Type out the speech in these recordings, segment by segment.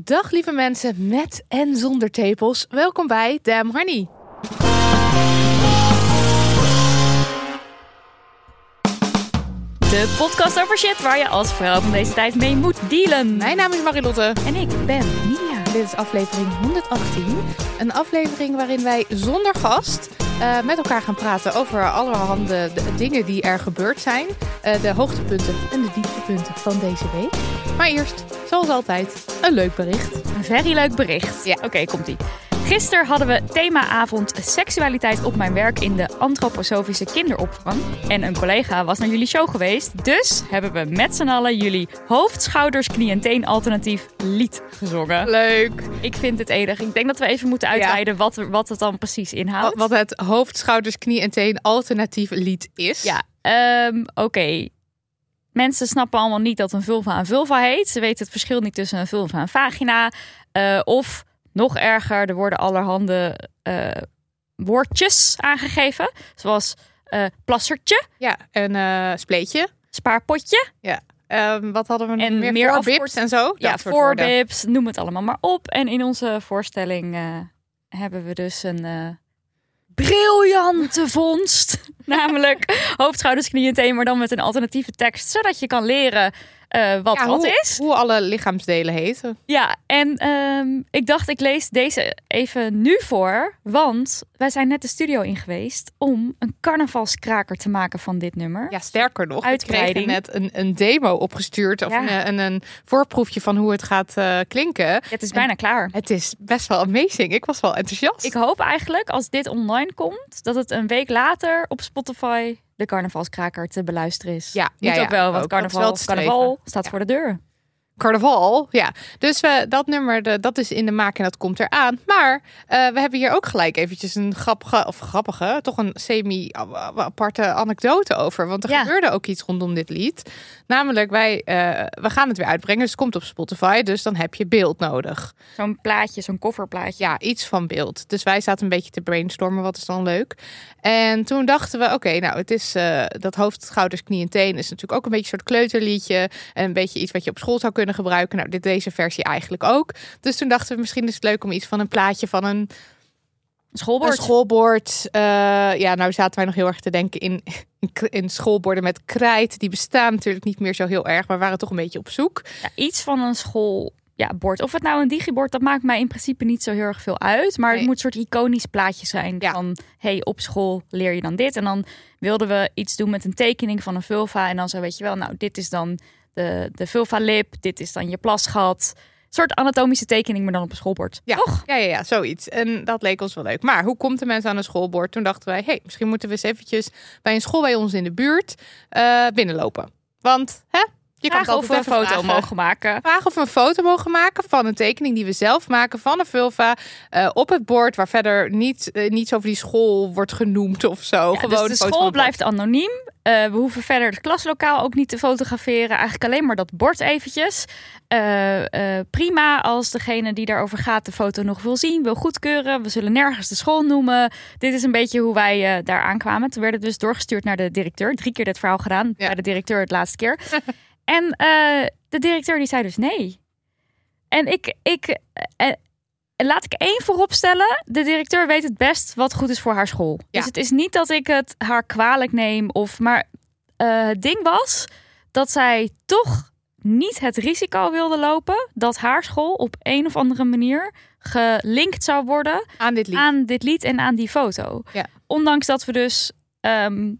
Dag lieve mensen met en zonder tepels. Welkom bij Damn Honey. De podcast over shit waar je als vrouw van deze tijd mee moet dealen. Mijn naam is Marilotte. En ik ben Nidia. Dit is aflevering 118. Een aflevering waarin wij zonder gast uh, met elkaar gaan praten over allerhande de dingen die er gebeurd zijn. Uh, de hoogtepunten en de dieptepunten van deze week. Maar eerst, zoals altijd, een leuk bericht. Een very leuk bericht. Ja. Oké, komt-ie. Gisteren hadden we themaavond seksualiteit op mijn werk in de antroposofische kinderopvang. En een collega was naar jullie show geweest. Dus hebben we met z'n allen jullie hoofd, schouders, knie en teen alternatief lied gezongen. Leuk. Ik vind het enig. Ik denk dat we even moeten uitweiden wat, wat het dan precies inhoudt. Wat het hoofd, schouders, knie en teen alternatief lied is. Ja, um, oké. Mensen snappen allemaal niet dat een vulva een vulva heet. Ze weten het verschil niet tussen een vulva en vagina. Uh, of nog erger, er worden allerhande uh, woordjes aangegeven. Zoals uh, plassertje. Ja, een uh, spleetje. Spaarpotje. Ja. Um, wat hadden we en meer? meer voorbips en zo? Ja, voorbips, noem het allemaal maar op. En in onze voorstelling hebben we dus een briljante vondst. Namelijk hoofd, schouders, knieën, teen, maar dan met een alternatieve tekst. Zodat je kan leren uh, wat ja, wat hoe, is. Hoe alle lichaamsdelen heten. Ja, en um, ik dacht ik lees deze even nu voor. Want wij zijn net de studio in geweest om een carnavalskraker te maken van dit nummer. Ja, sterker nog. Uitbreiding. We net een, een demo opgestuurd. Of Ja. een, een, een voorproefje van hoe het gaat uh, klinken. Ja, het is bijna klaar. Het is best wel amazing. Ik was wel enthousiast. Ik hoop eigenlijk als dit online komt, dat het een week later op Spotify de carnavalskraker te beluisteren is. Ja, ja, ja, ook wel, want ook. Carnaval, carnaval staat voor de deur. Carnaval, ja. Dus we, dat nummer, de, dat is in de maak en dat komt eraan. Maar uh, we hebben hier ook gelijk eventjes een grappige, of grappige, toch een semi-aparte anekdote over. Want er Ja. gebeurde ook iets rondom dit lied. Namelijk, wij, uh, we gaan het weer uitbrengen. Dus het komt op Spotify, dus dan heb je beeld nodig. Zo'n plaatje, zo'n kofferplaatje. Ja, iets van beeld. Dus wij zaten een beetje te brainstormen, wat is dan leuk. En toen dachten we, oké, nou, het is uh, dat hoofd, schouders, knie en teen is natuurlijk ook een beetje een soort kleuterliedje. En een beetje iets wat je op school zou kunnen gebruiken. Nou, dit deze versie eigenlijk ook. Dus toen dachten we, misschien is het leuk om iets van een plaatje van een Schoolbord. Een schoolbord. Uh, ja, nou zaten wij nog heel erg te denken in, in schoolborden met krijt. Die bestaan natuurlijk niet meer zo heel erg, maar waren toch een beetje op zoek. Ja, iets van een school. Ja, bord. Of het nou een digibord, dat maakt mij in principe niet zo heel erg veel uit. Maar Nee. het moet een soort iconisch plaatje zijn. Ja. Van, hey, op school leer je dan dit. En dan wilden we iets doen met een tekening van een vulva. En dan zo, weet je wel, nou, dit is dan de, de vulva-lip. Dit is dan je plasgat. Een soort anatomische tekening, maar dan op een schoolbord. Ja, Toch? ja, ja, ja, zoiets. En dat leek ons wel leuk. Maar hoe komt de mensen aan een schoolbord? Toen dachten wij, hey, misschien moeten we eens eventjes bij een school bij ons in de buurt uh, binnenlopen. Want, hè? Je kan het of we een foto vragen. mogen maken. Vragen of we een foto mogen maken van een tekening die we zelf maken van een vulva uh, op het bord, waar verder niet, uh, niets over die school wordt genoemd of zo. Ja, Gewoon dus de school het blijft anoniem. Uh, we hoeven verder het klaslokaal ook niet te fotograferen. Eigenlijk alleen maar dat bord eventjes. Uh, prima als degene die daarover gaat de foto nog wil zien, wil goedkeuren. We zullen nergens de school noemen. Dit is een beetje hoe wij daar aankwamen. Toen werden we dus doorgestuurd naar de directeur. Drie keer dit verhaal gedaan. Ja. Bij de directeur het laatste keer. en uh, de directeur die zei dus nee. En ik, ik, En laat ik één voorop stellen. De directeur weet het best wat goed is voor haar school. Ja. Dus het is niet dat ik het haar kwalijk neem. Of, maar eh, het ding was dat zij toch niet het risico wilde lopen... dat haar school op een of andere manier gelinkt zou worden Aan dit lied. aan dit lied en aan die foto. Ja. Ondanks dat we dus ehm,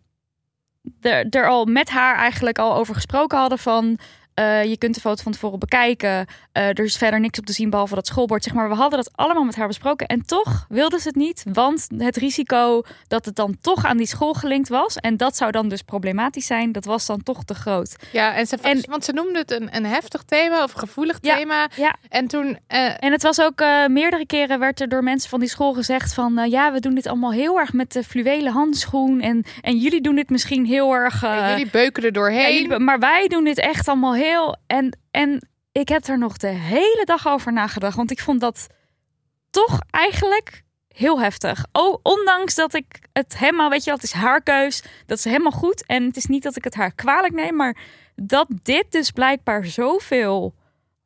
er, er al met haar eigenlijk al over gesproken hadden van... eh, je kunt de foto van tevoren bekijken. Eh, er is verder niks op te zien behalve dat schoolbord. Zeg maar, we hadden dat allemaal met haar besproken. En toch wilde ze het niet. Want het risico dat het dan toch aan die school gelinkt was. En dat zou dan dus problematisch zijn. Dat was dan toch te groot. Ja, en ze, En- want ze noemde het een, een heftig thema of gevoelig Ja, thema. ja. En toen, eh, En het was ook meerdere keren werd er door mensen van die school gezegd van ja, we doen dit allemaal heel erg met de fluwelen handschoen en, en jullie doen dit misschien heel erg. jullie beuken er ja, doorheen. jullie- maar wij doen dit echt allemaal heel. En, en ik heb er nog de hele dag over nagedacht, want ik vond dat toch eigenlijk heel heftig. Ondanks dat ik het helemaal, weet je, het is haar keus, dat is helemaal goed. En het is niet dat ik het haar kwalijk neem, maar dat dit dus blijkbaar zoveel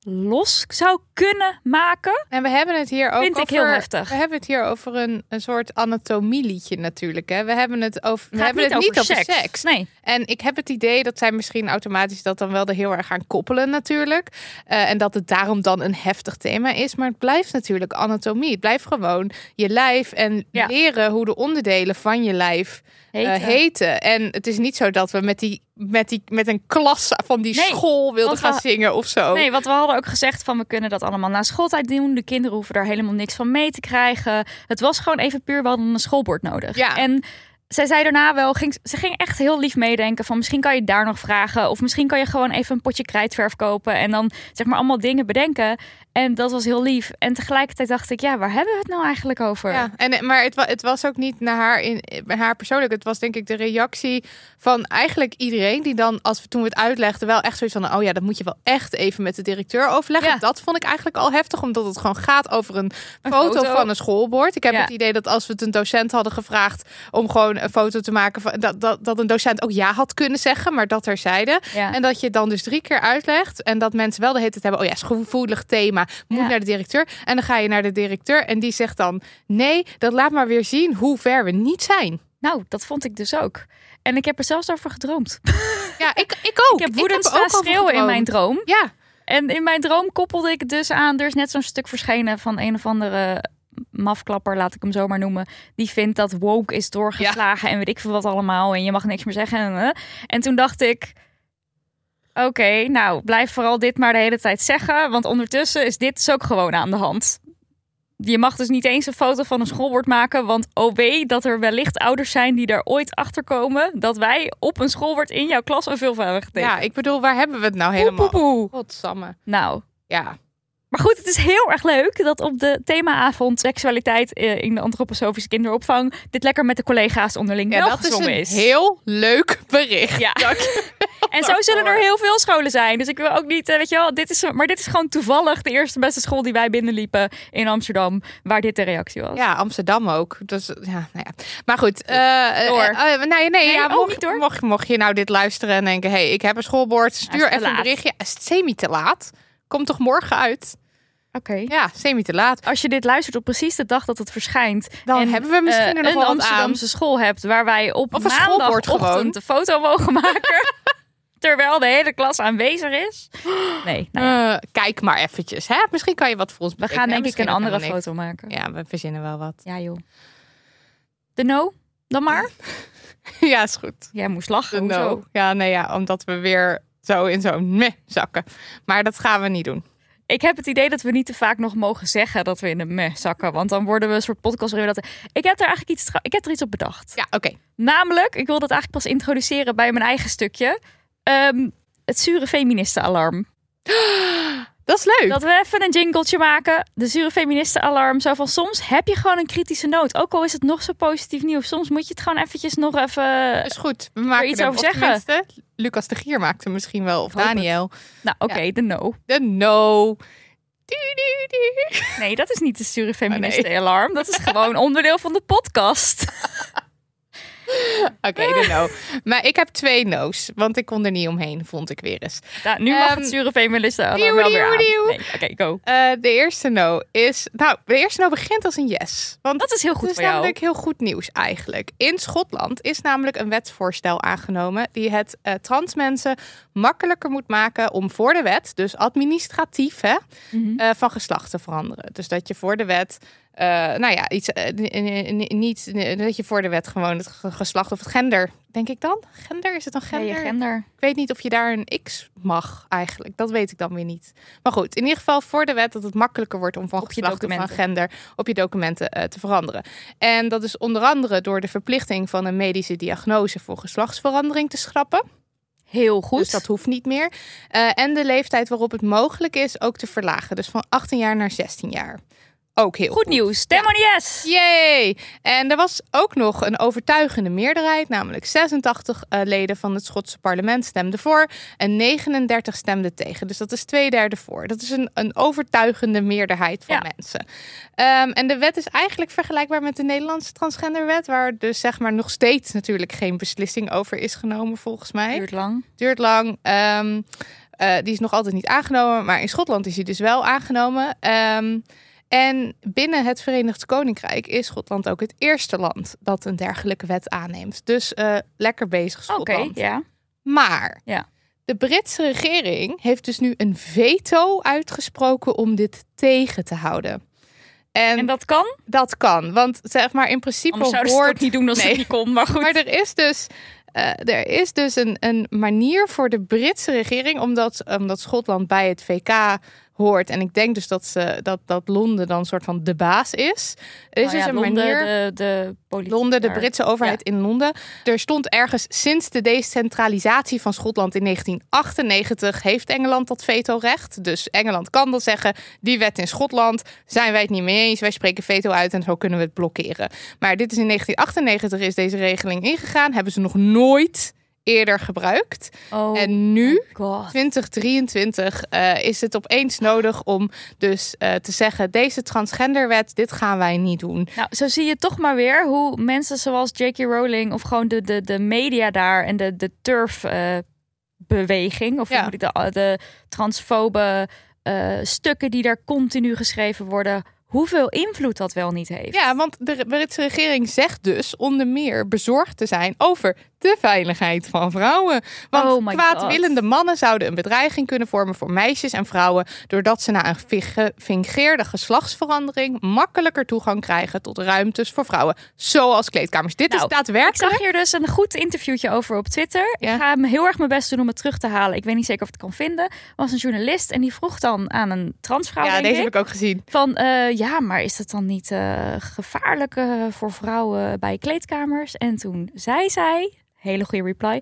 los zou kunnen maken. En we hebben het hier ook Vind ik over, heel heftig. We hebben het hier over een, een soort anatomieliedje natuurlijk. Hè? We hebben het over, we Gaat hebben het niet over seks. Nee. En ik heb het idee dat zij misschien automatisch dat dan wel er heel erg aan koppelen natuurlijk. Eh, en dat het daarom dan een heftig thema is. Maar het blijft natuurlijk anatomie. Het blijft gewoon je lijf en Ja. leren hoe de onderdelen van je lijf eh, Heten. heten. En het is niet zo dat we met, die, met, die, met een klas van die Nee, school wilden gaan we- zingen of zo. Nee, want we hadden ook gezegd van we kunnen dat allemaal na schooltijd doen. De kinderen hoeven daar helemaal niks van mee te krijgen. Het was gewoon even puur, we hadden een schoolbord nodig. Ja. En zij zei daarna wel, ging, ze ging echt heel lief meedenken van misschien kan je daar nog vragen. Of misschien kan je gewoon even een potje krijtverf kopen. En dan zeg maar allemaal dingen bedenken. En dat was heel lief. En tegelijkertijd dacht ik, ja, waar hebben we het nou eigenlijk over? Ja, en, maar het, het was ook niet naar haar, in, bij haar persoonlijk. Het was denk ik de reactie van eigenlijk iedereen die dan, als we toen we het uitlegden, wel echt zoiets van, oh ja, dat moet je wel echt even met de directeur overleggen. Ja. Dat vond ik eigenlijk al heftig, omdat het gewoon gaat over een, Een foto, foto. van een schoolbord. Ik heb Ja. het idee dat als we het een docent hadden gevraagd om gewoon een foto te maken, van, dat, dat, dat een docent ook ja had kunnen zeggen, maar dat terzijde. Ja. En dat je dan dus drie keer uitlegt. En dat mensen wel de hele tijd hebben. Oh ja, is gevoelig thema. Moet Ja. naar de directeur. En dan ga je naar de directeur. En die zegt dan. Nee, dat laat maar weer zien hoe ver we niet zijn. Nou, dat vond ik dus ook. En ik heb er zelfs over gedroomd. Ja, ik, ik ook. Ik heb woedend er staan over schreeuwen in mijn droom. Ja, En in mijn droom koppelde ik dus aan. Er is net zo'n stuk verschenen van een of andere mafklapper, laat ik hem zo maar noemen. Die vindt dat woke is doorgeslagen en weet ik veel wat allemaal. En je mag niks meer zeggen. En, en toen dacht ik. Oké, nou blijf vooral dit maar de hele tijd zeggen. Want ondertussen is dit dus ook gewoon aan de hand. Je mag dus niet eens een foto van een schoolbord maken. Want oh wee, dat er wellicht ouders zijn die er ooit achter komen. dat wij op een schoolbord in jouw klas een veel hebben getekend. ja, ik bedoel, waar hebben we het nou helemaal? Poe, poe, poe. Godsamme. Nou, Ja. Maar goed, het is heel erg leuk dat op de themaavond seksualiteit eh, in de antroposofische kinderopvang dit lekker met de collega's onderling ja, dat is een is. heel leuk bericht. Ja. En zo zullen er heel veel scholen zijn. Dus ik wil ook niet, eh, weet je wel, dit is, maar dit is gewoon toevallig de eerste beste school die wij binnenliepen in Amsterdam, waar dit de reactie was. Ja, Amsterdam ook. Dus, ja, nou ja. Maar goed. eh, eh, nee, nee, ja, oh, mocht, niet? Mocht, mocht je nou dit luisteren en denken... hey, ik heb een schoolbord, stuur even een berichtje. Is het semi te laat? Komt toch morgen uit? Oké. Ja, semi te laat. Als je dit luistert op precies de dag dat het verschijnt. Dan en, hebben we misschien nog een. Amsterdamse school hebt waar wij op Of maandagochtend een foto mogen maken. terwijl de hele klas aanwezig is. Nee, nou ja. Eh, kijk maar eventjes. Hè? Misschien kan je wat voor ons we gaan denk ik een andere foto maken. Ja, we verzinnen wel wat. Ja, joh. De no? Dan maar? ja, is goed. Jij moest lachen. De no. Ja, nee, ja, omdat we weer zo in zo'n meh zakken. Maar dat gaan we niet doen. Ik heb het idee dat we niet te vaak nog mogen zeggen dat we in de meh zakken. Want dan worden we een soort podcast dat... Ik heb er eigenlijk iets, ik heb er iets op bedacht. Ja, oké. Namelijk, ik wil dat eigenlijk pas introduceren bij mijn eigen stukje. Ehm, het zure feministenalarm. Dat is leuk. Dat we even een jingletje maken. De zure feministenalarm. Zo van soms heb je gewoon een kritische noot. Ook al is het nog zo positief nieuws. Soms moet je het gewoon eventjes nog even... is goed. We maken iets er, over of zeggen? Lucas de Gier maakte misschien wel. Of. Daniel. Nou, oké, de no. De no. Nee, dat is niet de zure feministenalarm. Dat is gewoon onderdeel van de podcast. Oké, de no. Maar ik heb twee no's, want ik kon er niet omheen, vond ik weer eens. Nou, nu mag Ehm, het zure feministen dieuw, wel weer aan. Nee, Oké, go. Eh, de eerste no is... Nou, de eerste no begint als een yes. Want Dat is heel goed is voor jou. namelijk heel goed nieuws eigenlijk. In Schotland is namelijk een wetsvoorstel aangenomen die het eh, trans mensen makkelijker moet maken om voor de wet, dus administratief, hè, Mhm. eh, van geslacht te veranderen. Dus dat je voor de wet, eh, nou ja, iets eh, niet dat je voor de wet gewoon het ge- geslacht of het gender, denk ik dan? Gender is het dan gender? je gender. Ik weet niet of je daar een X mag eigenlijk. Dat weet ik dan weer niet. Maar goed, in ieder geval voor de wet dat het makkelijker wordt om van Op geslacht of van gender op je documenten eh, te veranderen. En dat is onder andere door de verplichting van een medische diagnose voor geslachtsverandering te schrappen. Heel goed. Dus dat hoeft niet meer. En de leeftijd waarop het mogelijk is ook te verlagen. Dus van 18 jaar naar 16 jaar. Ook heel Goed nieuws. Stem on yes. Yay! En er was ook nog een overtuigende meerderheid, namelijk 86 eh, leden van het Schotse parlement stemden voor en 39 stemden tegen. Dus dat is twee derde voor. Dat is een, een overtuigende meerderheid van Ja. mensen. Ehm, en de wet is eigenlijk vergelijkbaar met de Nederlandse transgenderwet, waar dus zeg maar nog steeds natuurlijk geen beslissing over is genomen volgens mij Duurt lang. duurt lang. Ehm, eh, die is nog altijd niet aangenomen, maar in Schotland is die dus wel aangenomen. Ehm, en binnen het Verenigd Koninkrijk is Schotland ook het eerste land dat een dergelijke wet aanneemt. Dus eh, lekker bezig Oké, Schotland. ja. Maar Ja. de Britse regering heeft dus nu een veto uitgesproken om dit tegen te houden. En, En dat kan? dat kan, want zeg maar in principe Anders zouden ze het hoort ook niet doen als Nee. het niet kon. Maar goed. maar er is dus, eh, er is dus een, een manier voor de Britse regering, omdat, omdat Schotland bij het VK hoort. En ik denk dus dat, ze, dat, dat Londen dan een soort van de baas is. Is Nou dus een Londen, manier. De, de politiek Londen, de. Britse overheid in Londen. Er stond ergens sinds de decentralisatie van Schotland in 1998 heeft Engeland dat vetorecht. Dus Engeland kan dan zeggen, die wet in Schotland zijn wij het niet mee eens. Wij spreken veto uit en zo kunnen we het blokkeren. Maar dit is in 1998 is deze regeling ingegaan. Hebben ze nog nooit eerder gebruikt. Oh, en nu God. 2023 eh, is het opeens nodig om dus eh, te zeggen: deze transgenderwet, dit gaan wij niet doen. Nou, zo zie je toch maar weer hoe mensen zoals J.K. Rowling of gewoon de, de, de media daar en de, de turf eh, beweging of Ja. moet ik de, de transfobe stukken die daar continu geschreven worden, hoeveel invloed dat wel niet heeft. Ja, want de Britse regering zegt dus onder meer bezorgd te zijn over de veiligheid van vrouwen. Want Oh kwaadwillende mannen zouden een bedreiging kunnen vormen voor meisjes en vrouwen doordat ze na een gefingeerde geslachtsverandering makkelijker toegang krijgen tot ruimtes voor vrouwen, zoals kleedkamers. Dit Nou, is daadwerkelijk. Ik zag hier dus een goed interviewtje over op Twitter. Ja. Ik ga hem heel erg mijn best doen om het terug te halen. Ik weet niet zeker of ik het kan vinden. Was een journalist en die vroeg dan aan een transvrouw, ja, deze ik, heb ik ook gezien. van eh, ja, maar is het dan niet eh, gevaarlijk eh, voor vrouwen bij kleedkamers? En toen zei zij, hele goede reply.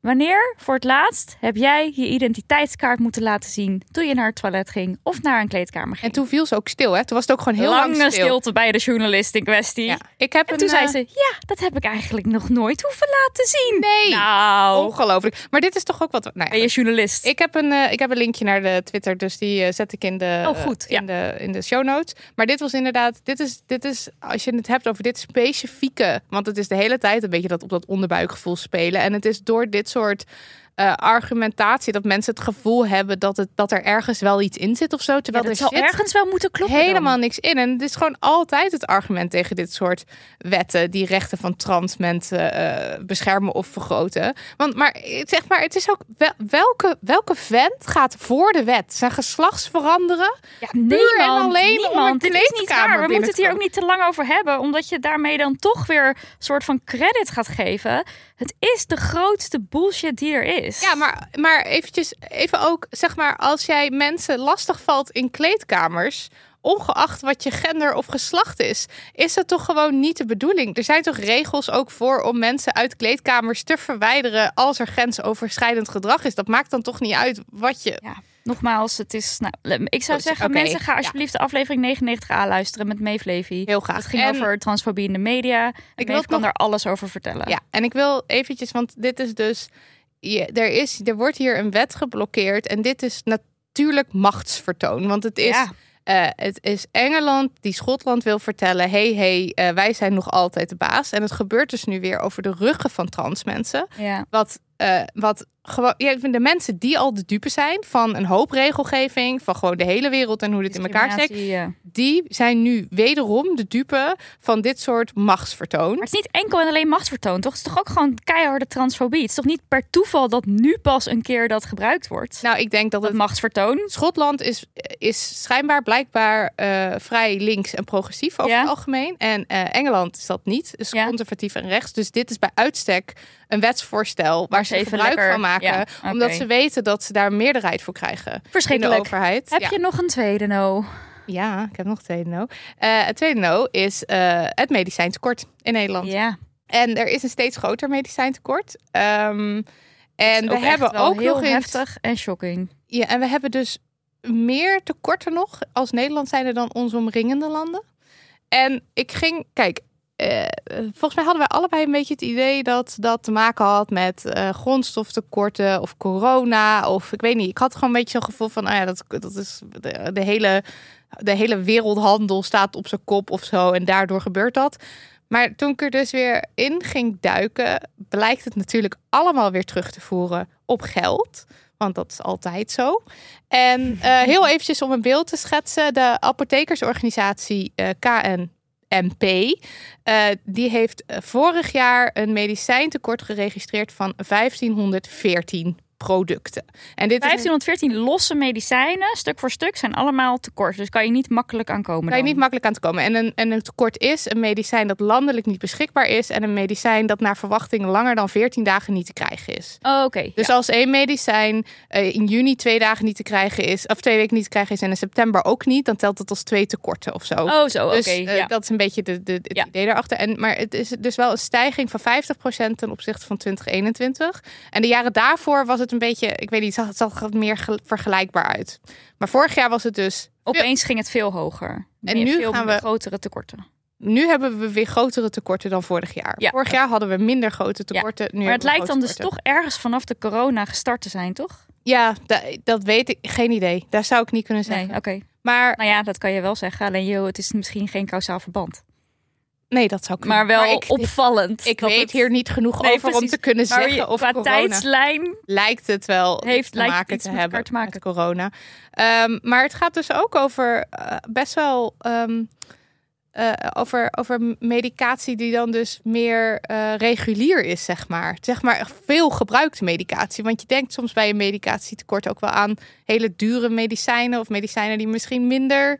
Wanneer voor het laatst heb jij je identiteitskaart moeten laten zien toen je naar het toilet ging of naar een kleedkamer ging? En toen viel ze ook stil, hè? Toen was het ook gewoon heel lang Lange stil. stilte bij de journalist in kwestie. Ja, ik heb En een, toen zei eh, ze, ja, dat heb ik eigenlijk nog nooit hoeven laten zien. Nee, Nou, ongelooflijk. Maar dit is toch ook wat. Nou ja, ben je journalist? Ik heb, een, eh, ik heb een linkje naar de Twitter, dus die eh, zet ik in de, Oh, goed, in, de, in de show notes. Maar dit was inderdaad, dit is, dit is, als je het hebt over dit specifieke, want het is de hele tijd een beetje dat op dat onderbuikgevoel spelen. En het is door dit soort eh, argumentatie dat mensen het gevoel hebben dat, het, dat er ergens wel iets in zit of zo. Ja, Terwijl dat er zal ergens wel moeten kloppen dan. helemaal niks in. En het is gewoon altijd het argument tegen dit soort wetten die rechten van trans mensen eh, beschermen of vergroten. Want maar eh, zeg maar, het is ook wel, welke, welke vent gaat voor de wet zijn geslachts veranderen? Ja, en niemand, alleen niemand. Dit is niet waar. We moeten het hier ook niet te lang over hebben, omdat je daarmee dan toch weer een soort van credit gaat geven. Het is de grootste bullshit die er is. Ja, maar, maar eventjes, even ook, zeg maar, als jij mensen lastig valt in kleedkamers, ongeacht wat je gender of geslacht is, is dat toch gewoon niet de bedoeling? Er zijn toch regels ook voor om mensen uit kleedkamers te verwijderen als er grensoverschrijdend gedrag is? Dat maakt dan toch niet uit wat je. Ja, nogmaals, het is. Nou, ik zou zeggen, mensen, ga alsjeblieft de aflevering 99a luisteren met Meef Levy. Heel graag. Het ging En- over transfobie in de media. En wil Meef het kan nog- daar alles over vertellen. Ja, en ik wil eventjes, want dit is dus, je, er, is, er wordt hier een wet geblokkeerd en dit is natuurlijk machtsvertoon, want het is Ja. Eh, het is Engeland die Schotland wil vertellen: hey, hey, eh, wij zijn nog altijd de baas. En het gebeurt dus nu weer over de ruggen van trans mensen. Ja. Wat, eh, wat gewoon, ja, de mensen die al de dupe zijn van een hoop regelgeving, van gewoon de hele wereld en hoe dit in elkaar steekt, ja. die zijn nu wederom de dupe van dit soort machtsvertoon. Maar het is niet enkel en alleen machtsvertoon, toch? Het is toch ook gewoon keiharde transfobie? Het is toch niet per toeval dat nu pas een keer dat gebruikt wordt? Nou, ik denk dat dat het machtsvertoon. Schotland is, is schijnbaar blijkbaar eh, vrij links en progressief over Ja. het algemeen. En eh, Engeland is dat niet. Is conservatief en rechts. Dus dit is bij uitstek een wetsvoorstel waar ze gebruik lekker- van maken. ja. Omdat ze weten dat ze daar meerderheid voor krijgen. In de Verschrikkelijk. overheid. Heb ja. je nog een tweede no? ja, ik heb nog een tweede no. Eh, het tweede no is eh, het medicijntekort in Nederland. Ja. En er is een steeds groter medicijntekort. Ehm, Het en we hebben ook heel nog eens heftig en shocking. Ja, en we hebben dus meer tekorten nog als Nederland zijn er dan onze omringende landen. En ik ging, kijk, eh, volgens mij hadden wij allebei een beetje het idee dat dat te maken had met eh, grondstoftekorten of corona. Of ik weet niet, ik had gewoon een beetje zo'n gevoel van, nou ja, dat, dat is de, hele, de hele wereldhandel staat op zijn kop of zo. En daardoor gebeurt dat. Maar toen ik er dus weer in ging duiken, blijkt het natuurlijk allemaal weer terug te voeren op geld. Want dat is altijd zo. En eh, heel eventjes om een beeld te schetsen. De apothekersorganisatie eh, KNMP... eh, die heeft eh, vorig jaar een medicijntekort geregistreerd van 1514 producten. En dit is een- 1514 losse medicijnen, stuk voor stuk, zijn allemaal tekort. Dus kan je niet makkelijk aankomen. Kan je niet makkelijk aan te komen. En een, en een tekort is een medicijn dat landelijk niet beschikbaar is. En een medicijn dat naar verwachting langer dan 14 dagen niet te krijgen is. Oh, Oké. Dus als één medicijn eh, in juni twee dagen niet te krijgen is, of twee weken niet te krijgen is en in september ook niet, dan telt het als twee tekorten of zo. Oh, zo. Oké. Dus eh, ja. dat is een beetje de, de, het Ja. idee daarachter. En, maar het is dus wel een stijging van 50% ten opzichte van 2021. En de jaren daarvoor was het een beetje, ik weet niet, zag, het zag het meer gel- vergelijkbaar uit. Maar vorig jaar was het dus. Opeens ging het veel hoger. En Meer- nu veel gaan we- grotere tekorten. Nu hebben we weer grotere tekorten dan vorig jaar. Ja. Vorig jaar hadden we minder grote tekorten. Nu Maar het lijkt dan dus tekorten. toch ergens vanaf de corona gestart te zijn, toch? Ja, da- dat weet ik. Geen idee. Daar zou ik niet kunnen zeggen. Nee, oké. Maar Nou ja, dat kan je wel zeggen. Alleen joh, het is misschien geen kausaal verband. Nee, dat zou kunnen. Maar wel ik, opvallend. Ik weet het- hier niet genoeg Nee, over om te kunnen Maar zeggen of qua corona tijdslijn lijkt het wel Heeft- te maken te hebben te maken. met corona. Ehm, maar het gaat dus ook over eh, best wel ehm, eh, over, over medicatie die dan dus meer eh, regulier is, zeg maar. Zeg maar veel gebruikte medicatie. Want je denkt soms bij een medicatietekort ook wel aan hele dure medicijnen of medicijnen die misschien minder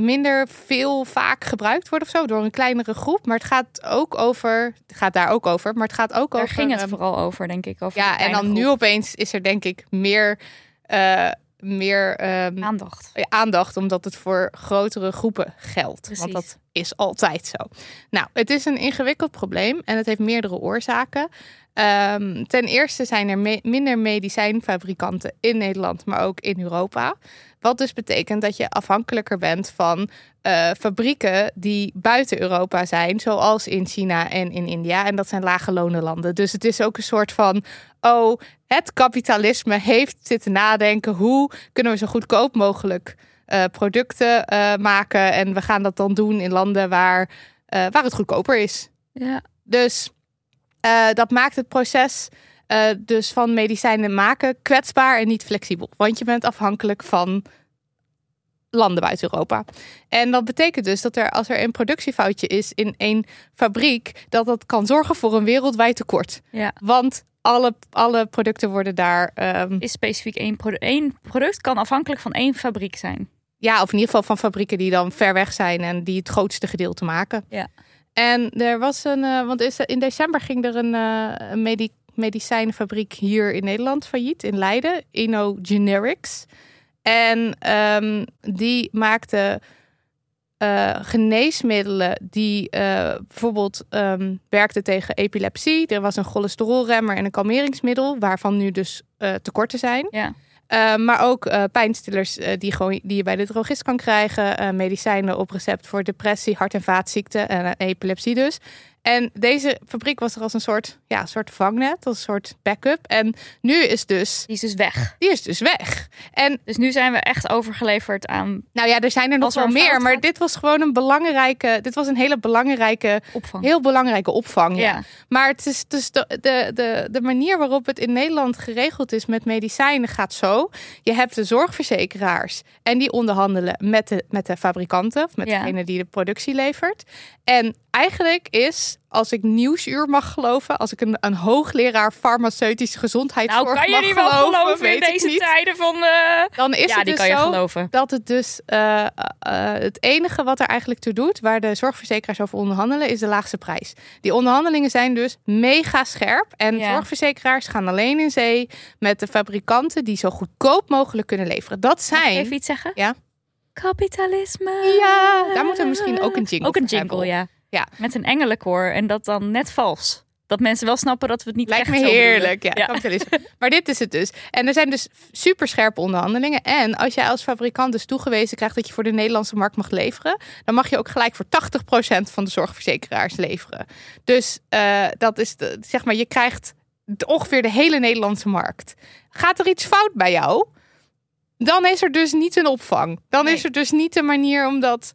minder veel vaak gebruikt worden of zo door een kleinere groep. Maar het gaat ook over, het gaat daar ook over, maar het gaat ook Daar over. ging het ehm, vooral over, denk ik. Over ja, en dan nu opeens is er denk ik meer, eh, meer ehm, aandacht. aandacht, omdat het voor grotere groepen geldt. Precies. Want dat is altijd zo. Nou, het is een ingewikkeld probleem en het heeft meerdere oorzaken. Ehm, ten eerste zijn er me- minder medicijnfabrikanten in Nederland, maar ook in Europa. Wat dus betekent dat je afhankelijker bent van eh, fabrieken die buiten Europa zijn, zoals in China en in India. En dat zijn lage lonenlanden. Dus het is ook een soort van, oh, het kapitalisme heeft zitten nadenken, hoe kunnen we zo goedkoop mogelijk eh, producten eh, maken. En we gaan dat dan doen in landen waar, waar het goedkoper is. Ja. Dus eh, dat maakt het proces eh, dus van medicijnen maken kwetsbaar en niet flexibel. Want je bent afhankelijk van landen buiten Europa. En dat betekent dus dat er als er een productiefoutje is in één fabriek, dat dat kan zorgen voor een wereldwijd tekort. Ja. Want alle, alle producten worden daar, ehm, Is specifiek één, produ- één product kan afhankelijk van één fabriek zijn. ja, of in ieder geval van fabrieken die dan ver weg zijn en die het grootste gedeelte maken. Ja. En er was een, eh, want in december ging er een, eh, een medi- medicijnfabriek hier in Nederland failliet, in Leiden, Inno Generics. En ehm, die maakte eh, geneesmiddelen die bijvoorbeeld ehm, werkten tegen epilepsie. Er was een cholesterolremmer en een kalmeringsmiddel, waarvan nu dus tekorten zijn. Ja. Uh, maar ook uh, pijnstillers uh, die, gewoon, die je bij de drogist kan krijgen. Medicijnen op recept voor depressie, hart- en vaatziekten en epilepsie dus. En deze fabriek was er als een soort, ja, soort vangnet, als een soort backup. En nu is dus, Die is dus weg. die is dus weg. En Dus nu zijn we echt overgeleverd aan nou ja, er zijn er nog er wel meer, maar gaat? dit was gewoon een belangrijke, dit was een hele belangrijke, opvang. heel belangrijke opvang. Ja. ja. Maar het is dus de, de, de, de manier waarop het in Nederland geregeld is met medicijnen gaat zo. Je hebt de zorgverzekeraars en die onderhandelen met de, met de fabrikanten of met Ja. degene die de productie levert. En eigenlijk is, als ik Nieuwsuur mag geloven, als ik een, een hoogleraar farmaceutische gezondheidszorg Nou, kan je die wel geloven, geloven in deze tijden van... eh, dan is ja, het die dus kan je zo geloven. dat het dus eh, eh, het enige wat er eigenlijk toe doet, waar de zorgverzekeraars over onderhandelen, is de laagste prijs. Die onderhandelingen zijn dus mega scherp. En Ja. zorgverzekeraars gaan alleen in zee met de fabrikanten die zo goedkoop mogelijk kunnen leveren. Dat zijn. even iets zeggen? Ja. Kapitalisme. Ja, daar moeten we misschien ook een jingle Ook een jingle, hebben. ja. Ja. Met een engelenkoor en dat dan net vals. Dat mensen wel snappen dat we het niet Lijkt echt me heerlijk, ja, ja. Maar dit is het dus. En er zijn dus super scherpe onderhandelingen. En als jij als fabrikant dus toegewezen krijgt dat je voor de Nederlandse markt mag leveren, dan mag je ook gelijk voor 80% van de zorgverzekeraars leveren. Dus eh, dat is de, zeg maar, je krijgt ongeveer de hele Nederlandse markt. Gaat er iets fout bij jou? Dan is er dus niet een opvang. Dan Nee. is er dus niet een manier om dat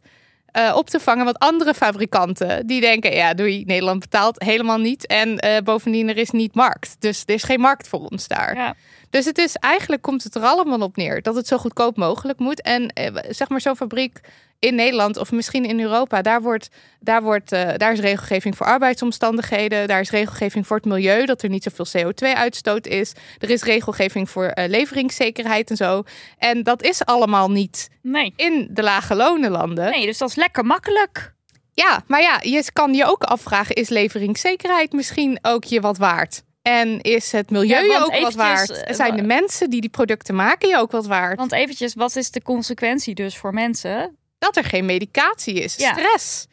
eh, op te vangen. Want andere fabrikanten die denken, ja, doei, Nederland betaalt helemaal niet. En eh, bovendien, er is niet markt. Dus er is geen markt voor ons daar. Ja. Dus het is eigenlijk komt het er allemaal op neer dat het zo goedkoop mogelijk moet. En eh, zeg maar zo'n fabriek in Nederland of misschien in Europa, daar, wordt, daar, wordt, eh, daar is regelgeving voor arbeidsomstandigheden. Daar is regelgeving voor het milieu, dat er niet zoveel CO2-uitstoot is. Er is regelgeving voor eh, leveringszekerheid en zo. En dat is allemaal niet Nee. in de lage lonenlanden. nee, dus dat is lekker makkelijk. Ja, maar ja, je kan je ook afvragen: is leveringszekerheid misschien ook je wat waard? En is het milieu Ja, ook wat waard? eh, Zijn de mensen die die producten maken je ook wat waard? Want eventjes, wat is de consequentie dus voor mensen? Dat er geen medicatie is. Ja. Stress.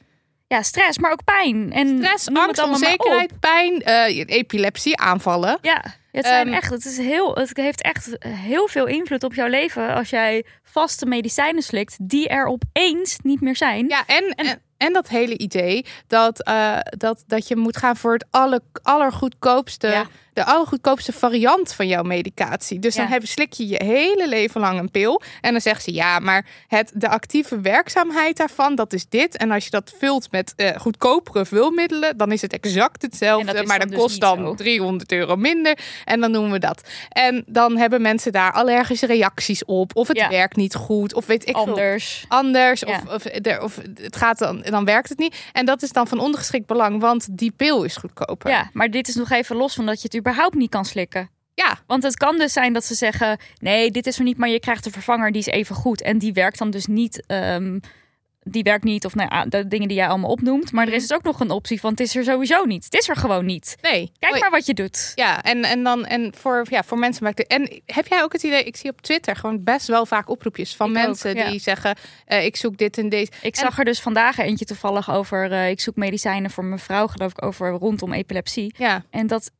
Ja, stress, maar ook pijn. En Stress, angst, onzekerheid, pijn, eh, epilepsie, aanvallen. Ja, het, zijn Ehm, echt, het, is heel, het heeft echt heel veel invloed op jouw leven als jij vaste medicijnen slikt die er opeens niet meer zijn. Ja, en, en, en dat hele idee dat, eh, dat, dat je moet gaan voor het alle, allergoedkoopste, Ja. De allergoedkoopste variant van jouw medicatie. Dus dan heb, slik je je hele leven lang een pil. En dan zegt ze ja, maar het, de actieve werkzaamheid daarvan, dat is dit. En als je dat vult met eh, goedkopere vulmiddelen, dan is het exact hetzelfde. dat Maar dan dus kost dan zo. 300 euro minder. En dan noemen we dat. En dan hebben mensen daar allergische reacties op. Of het Ja. werkt niet goed. Of weet ik veel Anders. anders Ja. of, of, er, of het gaat dan, dan werkt het niet. En dat is dan van ondergeschikt belang, want die pil is goedkoper. Ja, maar dit is nog even los van dat je het überhaupt niet kan slikken. ja, Want het kan dus zijn dat ze zeggen: nee, dit is er niet, maar je krijgt een vervanger die is even goed. En die werkt dan dus niet. ehm, die werkt niet, of nou, de dingen die jij allemaal opnoemt. Maar er is dus ook nog een optie van: het is er sowieso niet. Het is er gewoon niet. nee. Kijk maar wat je doet. Ja, en, en dan en voor, ja, voor mensen maakt het. En heb jij ook het idee? Ik zie op Twitter gewoon best wel vaak oproepjes van Ik ook, mensen ja. die zeggen: eh, ik zoek dit en deze. Ik En- zag er dus vandaag eentje toevallig over. eh, ik zoek medicijnen voor mijn vrouw, geloof ik, over rondom epilepsie. Ja, En dat,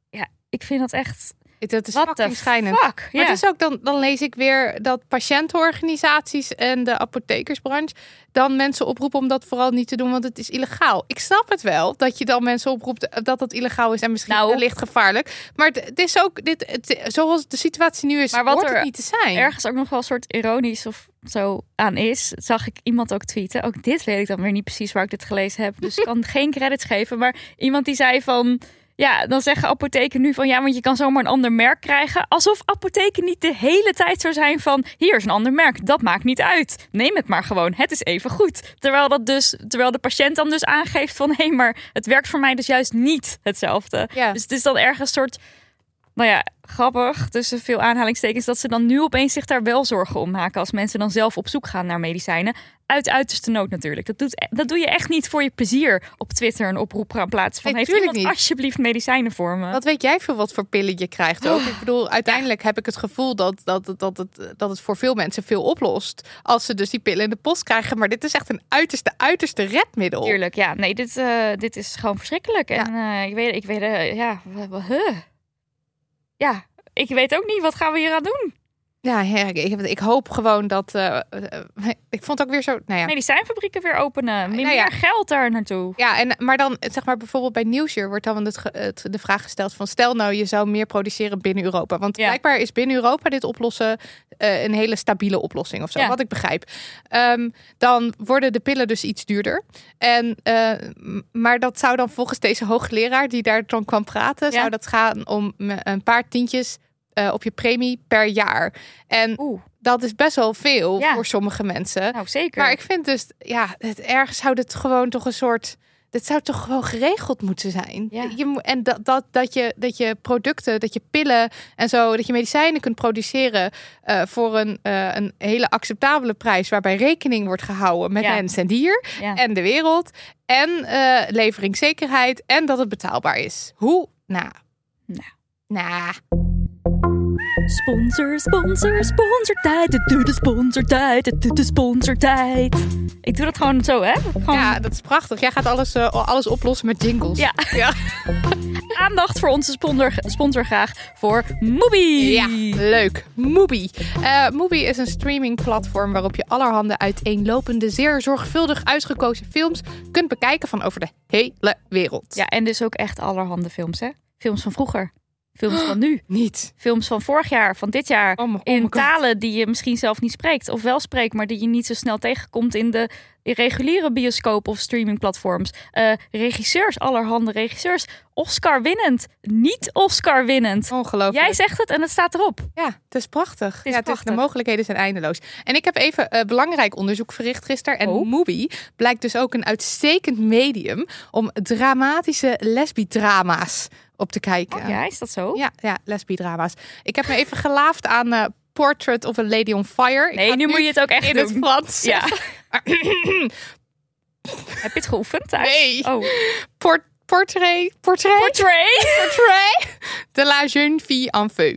ik vind dat echt. dat is Wat schijnend. fuck? Maar Ja. het is ook dan, dan lees ik weer dat patiëntenorganisaties en de apothekersbranche dan mensen oproepen om dat vooral niet te doen, want het is illegaal. Ik snap het wel dat je dan mensen oproept dat het illegaal is en misschien Nou. wellicht gevaarlijk. Maar het, het is ook dit, het, zoals de situatie nu is, Maar wat er het niet te zijn. ergens ook nog wel een soort ironisch of zo aan is, zag ik iemand ook tweeten. Ook dit weet ik dan weer niet precies waar ik dit gelezen heb. Dus ik kan geen credits geven. Maar iemand die zei van. Ja, dan zeggen apotheken nu van ja, want je kan zomaar een ander merk krijgen. Alsof apotheken niet de hele tijd zo zijn van hier is een ander merk. Dat maakt niet uit. Neem het maar gewoon. Het is even goed. Terwijl, dat dus, terwijl de patiënt dan dus aangeeft van hé, maar het werkt voor mij dus juist niet hetzelfde. Ja. Dus het is dan ergens een soort nou ja, grappig tussen veel aanhalingstekens dat ze dan nu opeens zich daar wel zorgen om maken als mensen dan zelf op zoek gaan naar medicijnen. Uit uiterste nood natuurlijk. Dat, doet, dat doe je echt niet voor je plezier op Twitter een oproep gaan plaatsen van Nee, heeft iemand niet. alsjeblieft medicijnen voor me? Wat weet jij veel wat voor pillen je krijgt ook? Ik bedoel, uiteindelijk heb ik het gevoel dat, dat, dat, dat, het, dat het voor veel mensen veel oplost. Als ze dus die pillen in de post krijgen. Maar dit is echt een uiterste, uiterste redmiddel. Tuurlijk, ja. Nee, dit, eh, dit is gewoon verschrikkelijk. En eh, ik weet, ik weet, eh, ja, huh. Ja, ik weet ook niet, wat gaan we hier aan doen? Ja, ik, hoop gewoon dat. eh, eh, ik vond ook weer zo. Nou ja. Medicijnfabrieken weer openen. Meer, Nou ja. meer geld daar naartoe. Ja, en, maar dan zeg maar bijvoorbeeld bij Nieuwsuur wordt dan het, het, de vraag gesteld van stel nou je zou meer produceren binnen Europa. Want Ja. blijkbaar is binnen Europa dit oplossen eh, een hele stabiele oplossing of zo, wat ik begrijp. Ehm, dan worden de pillen dus iets duurder. En, maar dat zou dan volgens deze hoogleraar die daar dan kwam praten, zou dat gaan om een paar tientjes eh, op je premie per jaar. En Oeh, dat is best wel veel Ja. voor sommige mensen. nou zeker. Maar ik vind dus, ja, het, ergens zou dit gewoon toch een soort. Dit zou toch gewoon geregeld moeten zijn. Ja. Je, moet- en dat, dat, dat, je, dat je producten, dat je pillen en zo, dat je medicijnen kunt produceren eh, voor een, eh, een hele acceptabele prijs, waarbij rekening wordt gehouden met Ja. mens en dier en de wereld. En leveringszekerheid en dat het betaalbaar is. Hoe? Nou. Nou. Nou. Sponsor, sponsor, sponsortijd. Het doet de sponsortijd. Het doet de sponsortijd. Ik doe dat gewoon zo, hè? Gewoon Ja, dat is prachtig. Jij gaat alles, eh, alles oplossen met jingles. Ja. ja. aandacht voor onze sponsor, sponsor graag voor Mubi. Ja, leuk. Mubi. Eh Mubi is een streamingplatform waarop je allerhande uiteenlopende, zeer zorgvuldig uitgekozen films kunt bekijken van over de hele wereld. Ja, en dus ook echt allerhande films, hè? Films van vroeger. Films van nu. Niet. Films van vorig jaar, van dit jaar. Oh, oh in talen die je misschien zelf niet spreekt. Of wel spreekt, maar die je niet zo snel tegenkomt in de reguliere bioscoop of streamingplatforms. Eh, regisseurs, allerhande regisseurs. Oscar winnend. Niet Oscar winnend. Ongelooflijk. Jij zegt het en het staat erop. Ja, het is prachtig. is ja, het de mogelijkheden zijn eindeloos. En ik heb even eh, belangrijk onderzoek verricht gisteren. En Oh. Mubi blijkt dus ook een uitstekend medium om dramatische lesbiedrama's op te kijken. Oh, ja, is dat zo? Ja, ja, lesbiedrama's. Ik heb me even gelaafd aan eh, Portrait of a Lady on Fire. Ik Nee, nu moet je het ook echt in doen. het Frans. Ja. Heb je het geoefend thuis? Nee. Oh. Port- portrait, portrait, Portrait. portrait de la jeune fille en feu.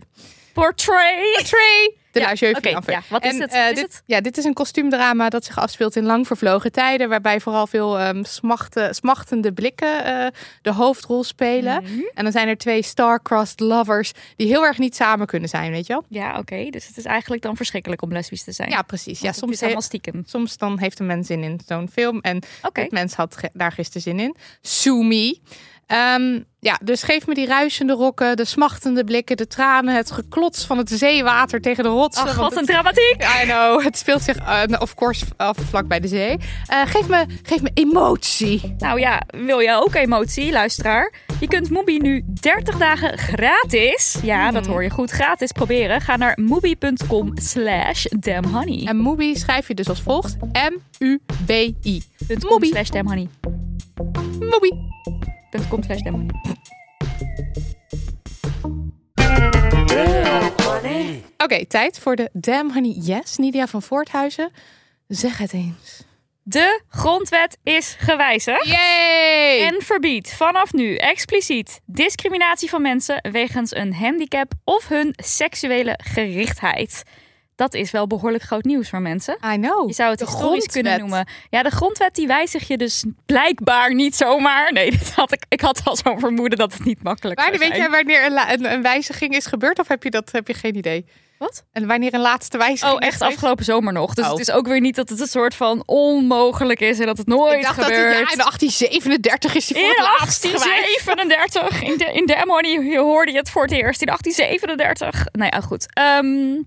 Portrait. Portrait de Ja, la ja, wat is En, het? eh, is dit, het? Ja, dit is een kostuumdrama dat zich afspeelt in lang vervlogen tijden, waarbij vooral veel ehm, smachten, smachtende blikken eh, de hoofdrol spelen. Mhm. En dan zijn er twee star-crossed lovers die heel erg niet samen kunnen zijn, weet je wel? Ja, oké. Dus het is eigenlijk dan verschrikkelijk om lesbisch te zijn. Ja, precies. Ja, Want soms, is allemaal stiekem. soms dan heeft een mens zin in zo'n film. En dit mens had daar gisteren zin in. Sue Ehm, ja, dus geef me die ruisende rokken, de smachtende blikken, de tranen, het geklots van het zeewater tegen de rotsen. Ach, want wat een dramatiek. I know, het speelt zich eh, of course af vlak bij de zee. Eh, geef, me, geef me emotie. Nou ja, wil je ook emotie, luisteraar? Je kunt Mubi nu 30 dagen gratis, ja, dat hoor je goed, gratis proberen. Ga naar mubi.com slash damnhoney. En Mubi schrijf je dus als volgt. M-U-B-I. Mubi. slash damnhoney. Mubi. Slash. Oké, tijd voor de Damn Honey Yes. Nidia van Voorthuizen. Zeg het eens. De grondwet is gewijzigd. Yay! En verbiedt vanaf nu expliciet discriminatie van mensen wegens een handicap of hun seksuele gerichtheid. Dat is wel behoorlijk groot nieuws voor mensen. I know. Je zou het De historisch kunnen grondwet. noemen. Ja, de grondwet die wijzig je dus blijkbaar niet zomaar. Nee, dat had ik, ik had al zo'n vermoeden dat het niet makkelijk zou weet jij wanneer een, een, een wijziging is gebeurd? Of heb je dat heb je geen idee? Wat? En wanneer een laatste wijziging Oh, echt afgelopen zomer nog. Dus Oh. het is ook weer niet dat het een soort van onmogelijk is en dat het nooit Ik dacht dat het, gebeurt. ja, in 1837 is die voor In het laatst geweest. 1837, in de, in Demony hoorde je het voor het eerst. In 1837. Nou ja, goed. Ehm,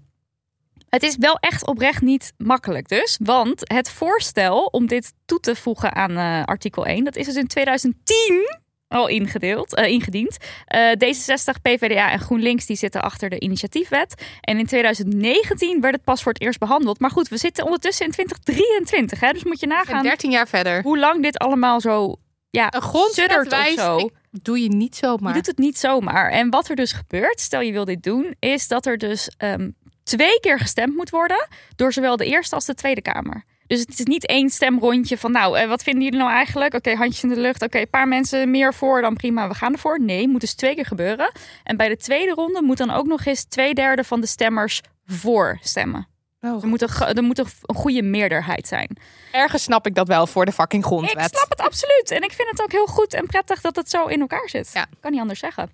het is wel echt oprecht niet makkelijk dus. Want het voorstel om dit toe te voegen aan eh, artikel 1... dat is dus in 2010 al ingedeeld, eh, ingediend. Eh, D66, PvdA en GroenLinks die zitten achter de initiatiefwet. En in 2019 werd het pas voor het eerst behandeld. Maar goed, we zitten ondertussen in 2023. Hè, dus moet je nagaan 13 jaar verder. hoe lang dit allemaal zo... Ja, Een grondwet zo. doe je niet zomaar. Je doet het niet zomaar. En wat er dus gebeurt, stel je wil dit doen, is dat er dus ehm, twee keer gestemd moet worden door zowel de Eerste als de Tweede Kamer. Dus het is niet één stemrondje van, nou, eh, wat vinden jullie nou eigenlijk? Oké, handjes in de lucht. Oké, een paar mensen meer voor, dan prima, we gaan ervoor. Nee, moet dus twee keer gebeuren. En bij de tweede ronde moet dan ook nog eens twee derde van de stemmers voor stemmen. Oh, Er moet een, er moet een goede meerderheid zijn. ergens snap ik dat wel voor de fucking grondwet. Ik snap het absoluut. En ik vind het ook heel goed en prettig dat het zo in elkaar zit. Ja. Kan niet anders zeggen.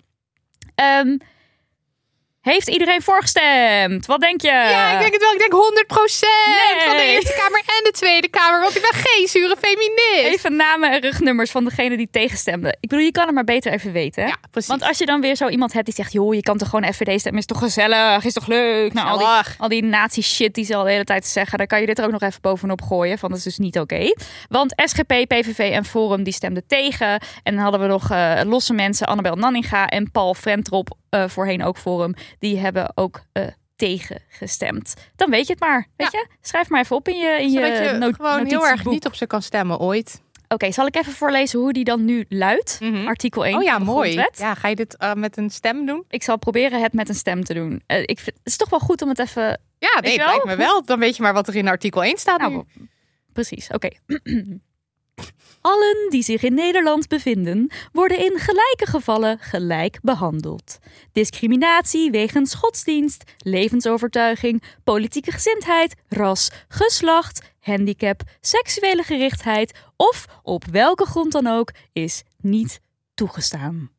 Ehm, Heeft iedereen voorgestemd? Wat denk je? Ja, ik denk het wel. Ik denk 100% van de Nee. Eerste Kamer en de Tweede Kamer. Want ik ben geen zure feminist. Even namen en rugnummers van degene die tegenstemden. Ik bedoel, je kan het maar beter even weten. hè? Ja, precies. Want als je dan weer zo iemand hebt die zegt... joh, je kan toch gewoon FVD stemmen, is toch gezellig, is toch leuk? Nou, al die, al die nazi-shit die ze al de hele tijd zeggen... dan kan je dit er ook nog even bovenop gooien. Van dat is dus niet oké. Want SGP, PVV en Forum die stemden tegen. En dan hadden we nog eh, losse mensen, Annabel Nanninga en Paul Frentrop... eh, voorheen ook Forum, die hebben ook... eh tegen gestemd. Dan weet je het maar. Weet je? Schrijf maar even op in je, in je, Zodat je gewoon heel erg niet op ze kan stemmen ooit. Oké, zal ik even voorlezen hoe die dan nu luidt? Mhm. Artikel 1 Oh ja, van de mooi. grondwet. Ja, ga je dit eh, met een stem doen? Ik zal proberen het met een stem te doen. Ik vind, het is toch wel goed om het even... Ja, nee, het lijkt me wel. Dan weet je maar wat er in artikel 1 staat Nou, nu. precies, oké. Allen die zich in Nederland bevinden, worden in gelijke gevallen gelijk behandeld. Discriminatie wegens godsdienst, levensovertuiging, politieke gezindheid, ras, geslacht, handicap, seksuele gerichtheid of op welke grond dan ook is niet toegestaan.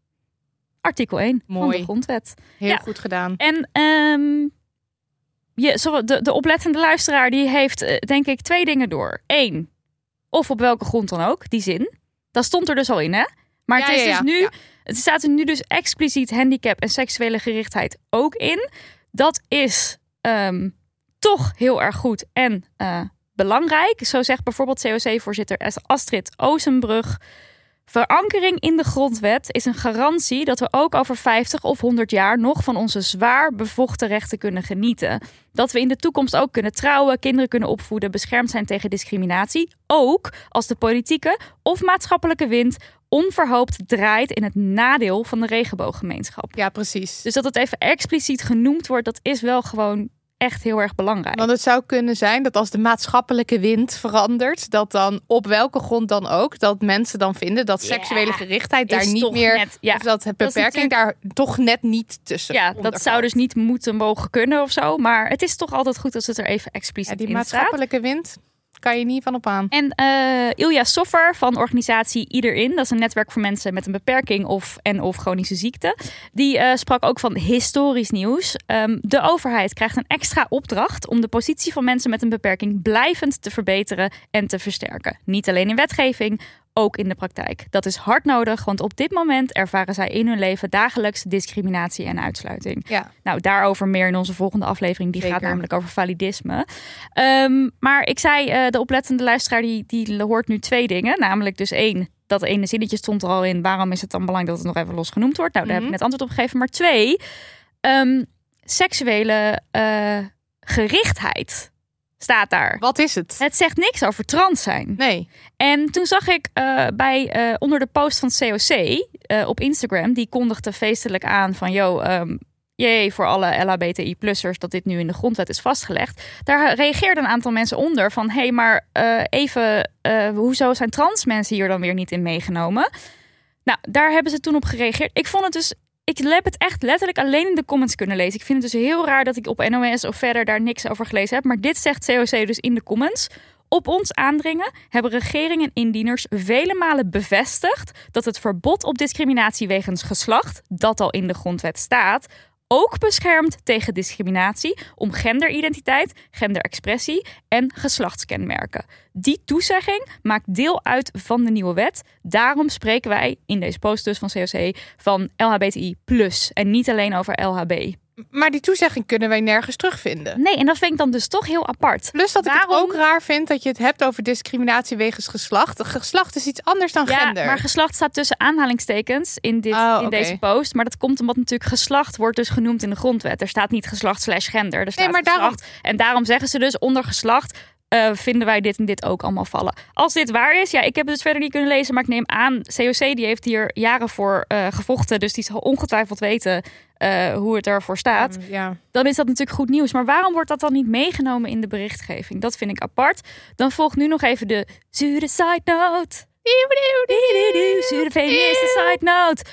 Artikel 1 van de grondwet. Heel ja. goed gedaan. En ehm, je, de, de oplettende luisteraar die heeft eh, denk ik twee dingen door. Eén, of op welke grond dan ook, die zin. Dat stond er dus al in, hè? Maar het Ja, is ja, ja. dus nu, het staat er nu dus expliciet handicap en seksuele gerichtheid ook in. Dat is ehm, toch heel erg goed en eh, belangrijk. Zo zegt bijvoorbeeld COC-voorzitter Astrid Ozenbrug. Verankering in de grondwet is een garantie dat we ook over 50 of 100 jaar nog van onze zwaar bevochten rechten kunnen genieten. Dat we in de toekomst ook kunnen trouwen, kinderen kunnen opvoeden, beschermd zijn tegen discriminatie. Ook als de politieke of maatschappelijke wind onverhoopt draait in het nadeel van de regenbooggemeenschap. Ja, precies. Dus dat het even expliciet genoemd wordt, dat is wel gewoon echt heel erg belangrijk. Want het zou kunnen zijn dat als de maatschappelijke wind verandert, dat dan op welke grond dan ook, dat mensen dan vinden dat seksuele gerichtheid daar is niet meer, net- ja. of dat het Dat is beperking daar toch net niet tussen. Ja, dat zou dus niet moeten mogen kunnen of zo. Maar het is toch altijd goed als het er even expliciet Ja, die in staat. maatschappelijke wind kan je niet van op aan. En eh, Ilja Soffer van organisatie Iederin, dat is een netwerk voor mensen met een beperking of en of chronische ziekte, die eh, sprak ook van historisch nieuws. Ehm, de overheid krijgt een extra opdracht om de positie van mensen met een beperking blijvend te verbeteren en te versterken. Niet alleen in wetgeving, ook in de praktijk. Dat is hard nodig, want op dit moment ervaren zij in hun leven dagelijks discriminatie en uitsluiting. Ja, Nou, daarover meer in onze volgende aflevering. Die gaat namelijk over validisme. Ehm, maar ik zei, eh, de oplettende luisteraar die, die hoort nu twee dingen. Namelijk dus één, dat ene zinnetje stond er al in. Waarom is het dan belangrijk dat het nog even los genoemd wordt? Nou, daar heb ik Mhm. net antwoord op gegeven. Maar twee, ehm, seksuele eh, gerichtheid staat daar. wat is het? Het zegt niks over trans zijn. Nee. En toen zag ik eh, bij, eh, onder de post van COC eh, op Instagram, die kondigde feestelijk aan van, yo, ehm jee, voor alle LHBTI-plussers dat dit nu in de grondwet is vastgelegd. Daar reageerden een aantal mensen onder van, hé, hey, maar even, hoezo zijn trans mensen hier dan weer niet in meegenomen? Nou, daar hebben ze toen op gereageerd. Ik vond het dus, ik heb het echt letterlijk alleen in de comments kunnen lezen. Ik vind het dus heel raar dat ik op NOS of verder daar niks over gelezen heb. Maar dit zegt COC dus in de comments. Op ons aandringen hebben regering en indieners vele malen bevestigd dat het verbod op discriminatie wegens geslacht, dat al in de grondwet staat, ook beschermt tegen discriminatie om genderidentiteit, genderexpressie en geslachtskenmerken. Die toezegging maakt deel uit van de nieuwe wet. Daarom spreken wij in deze post dus van COC van LHBTI en niet alleen over LHB. Maar die toezegging kunnen wij nergens terugvinden. Nee, en dat vind ik dan dus toch heel apart. Plus dat ik het ook raar vind dat je het hebt over discriminatie wegens geslacht. Geslacht is iets anders dan Ja, gender. maar geslacht staat tussen aanhalingstekens in, dit, Oh, in deze post. Maar dat komt omdat natuurlijk geslacht wordt dus genoemd in de grondwet. Er staat niet geslacht slash gender. Er staat maar daarom-. En daarom zeggen ze dus onder geslacht eh, vinden wij dit en dit ook allemaal vallen. Als dit waar is, ja, ik heb het dus verder niet kunnen lezen. Maar ik neem aan, COC die heeft hier jaren voor eh, gevochten. Dus die zal ongetwijfeld weten eh, hoe het ervoor staat. Um, ja. dan is dat natuurlijk goed nieuws. Maar waarom wordt dat dan niet meegenomen in de berichtgeving? Dat vind ik apart. Dan volgt nu nog even de zure side note. Zure feministische side note.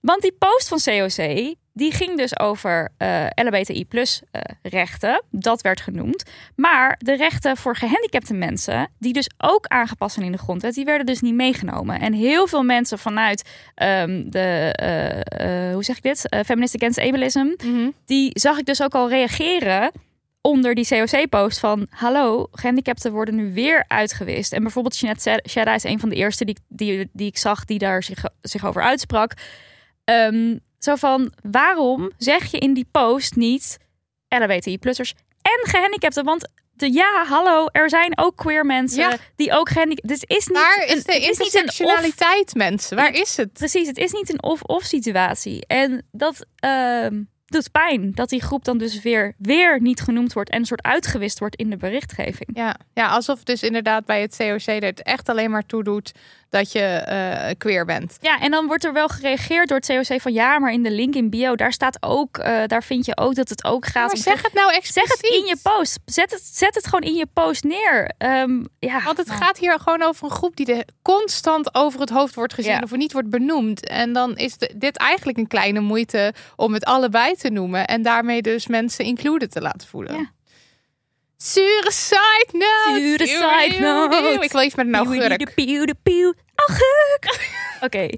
Want die post van COC, die ging dus over eh LHBTI plus eh, rechten. Dat werd genoemd. Maar de rechten voor gehandicapte mensen, die dus ook aangepast zijn in de grondwet, die werden dus niet meegenomen. En heel veel mensen vanuit ehm, de, eh, hoe zeg ik dit, Feminist Against Ableism, die zag ik dus ook al reageren onder die COC-post van... hallo, gehandicapten worden nu weer uitgewist. En bijvoorbeeld Jeanette Shedda is een van de eerste die, die, die ik zag... die daar zich, zich over uitsprak. Ehm, zo van, waarom zeg je in die post niet... LHBTI-plussers en gehandicapten? Want de, ja, hallo, er zijn ook queer mensen Ja. die ook gehandicapten... Dus het is niet Waar is de het is niet een of- intersectionaliteit, mensen? Waar is het? Precies, het is niet een of-of situatie. En dat ehm, doet pijn. Dat die groep dan dus weer, weer niet genoemd wordt en een soort uitgewist wordt in de berichtgeving. Ja, ja, alsof dus inderdaad bij het COC het echt alleen maar toe doet dat je eh, queer bent. Ja, en dan wordt er wel gereageerd door het COC van ja, maar in de link in bio, daar staat ook, eh, daar vind je ook dat het ook gaat Maar om. zeg het nou Zeg expliciet. het in je post. Zet het, zet het gewoon in je post neer. Ehm, ja, Want het nou, gaat hier gewoon over een groep die er constant over het hoofd wordt gezien Ja. of niet wordt benoemd. En dan is de- dit eigenlijk een kleine moeite om het allebei te noemen en daarmee dus mensen included te laten voelen. Ja. Zure side note. Zure side note. Ik leef met een augurk. Augurk. Oké,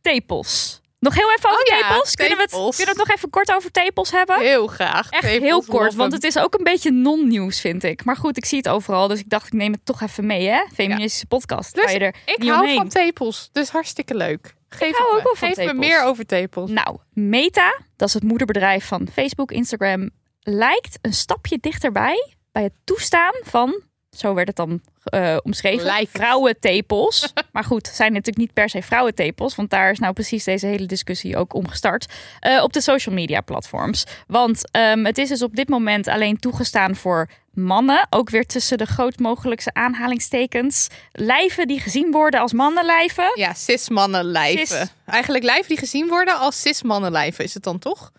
tepels. Nog heel even over Oh ja, tepels. Kunnen, we het, kunnen we het nog even kort over tepels hebben? Heel graag. Echt Tepels, heel kort, want het is ook een beetje non-nieuws, vind ik. Maar goed, ik zie het overal, dus ik dacht, ik neem het toch even mee, hè? Feministische podcast. Dus er ik hou omheen. van tepels, dus hartstikke leuk. Geef, hou ook me. wel van Geef me meer over tepels. Nou, Meta, dat is het moederbedrijf van Facebook, Instagram, lijkt een stapje dichterbij bij het toestaan van, zo werd het dan eh, omschreven, Lijkt. vrouwentepels. maar goed, zijn natuurlijk niet per se vrouwentepels, want daar is nou precies deze hele discussie ook om gestart. eh, op de social media platforms. Want ehm, het is dus op dit moment alleen toegestaan voor mannen, ook weer tussen de groot mogelijkse aanhalingstekens, lijven die gezien worden als mannenlijven. Ja, cis-mannenlijven. Cis. Eigenlijk lijven die gezien worden als cis-mannenlijven, is het dan toch?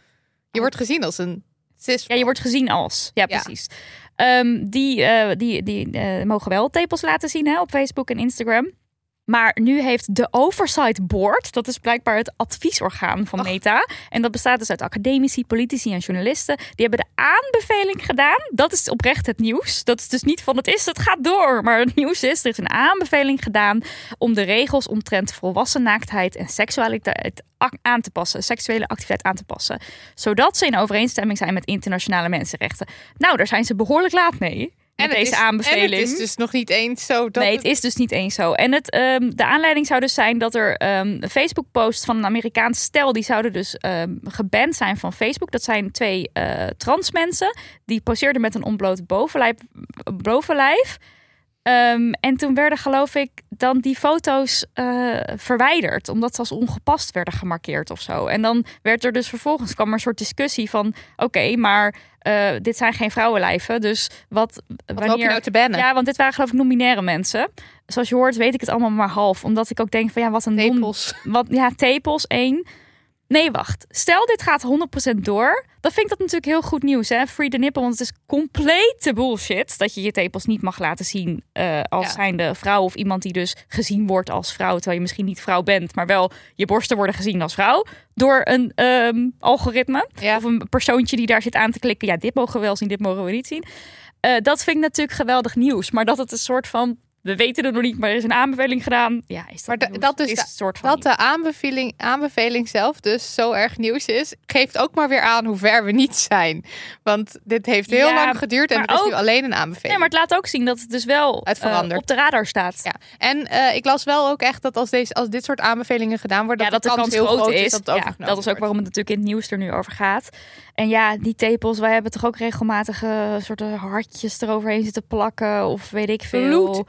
Je wordt gezien als een cis Ja, je wordt gezien als. Ja, Ja. Ehm, die die, die eh, mogen wel tepels laten zien hè, op Facebook en Instagram. Maar nu heeft de Oversight Board, dat is blijkbaar het adviesorgaan van Meta. En dat bestaat dus uit academici, politici en journalisten. Die hebben de aanbeveling gedaan. Dat is oprecht het nieuws. Dat is dus niet van het is, het gaat door. Maar het nieuws is, er is een aanbeveling gedaan om de regels omtrent volwassen naaktheid en seksualiteit aan te passen, seksuele activiteit aan te passen, zodat ze in overeenstemming zijn met internationale mensenrechten. Nou, daar zijn ze behoorlijk laat mee. Met het deze is, aanbeveling. En het is dus nog niet eens zo dat nee, het- is dus niet eens zo. En het, ehm, de aanleiding zou dus zijn dat er ehm, een Facebook-post van een Amerikaans stel... die zouden dus ehm geband zijn van Facebook. Dat zijn twee eh trans mensen. Die poseerden met een ontbloot bovenlijf. bovenlijf. Ehm, en toen werden, geloof ik, dan die foto's eh, verwijderd. Omdat ze als ongepast werden gemarkeerd of zo. En dan werd er dus vervolgens kwam er een soort discussie van... Oké, maar eh, dit zijn geen vrouwenlijven. Dus wat, Wat loop je nou te bannen? ja, want dit waren geloof ik non-binaire mensen. Zoals je hoort weet ik het allemaal maar half. Omdat ik ook denk van ja, wat een non... Tepels. Wat, ja, tepels, één. Nee, wacht. Stel dit gaat 100% door. Dan vind ik dat natuurlijk heel goed nieuws. Hè? Free the nipple, want het is complete bullshit. Dat je je tepels niet mag laten zien eh, als Ja. zijnde vrouw. Of iemand die dus gezien wordt als vrouw. Terwijl je misschien niet vrouw bent. Maar wel je borsten worden gezien als vrouw. Door een ehm, algoritme. Ja. Of een persoontje die daar zit aan te klikken. Ja, dit mogen we wel zien, dit mogen we niet zien. Eh, dat vind ik natuurlijk geweldig nieuws. Maar dat het een soort van... We weten het nog niet, maar er is een aanbeveling gedaan. Ja, is dat Maar nieuws? dat is is de- soort van Dat de aanbeveling, aanbeveling zelf dus zo erg nieuws is, geeft ook maar weer aan hoe ver we niet zijn. Want dit heeft heel Ja, lang geduurd en het is nu alleen een aanbeveling. Nee, maar het laat ook zien dat het dus wel Het eh, verandert. op de radar staat. Ja, en eh, ik las wel ook echt dat als, deze, als dit soort aanbevelingen gedaan worden, Ja, dat, dat de kans heel groot is. dat het ja, dat is ook waarom het natuurlijk in het nieuws er nu over gaat. En ja, die tepels, wij hebben toch ook regelmatig soorten hartjes eroverheen zitten plakken of weet ik veel.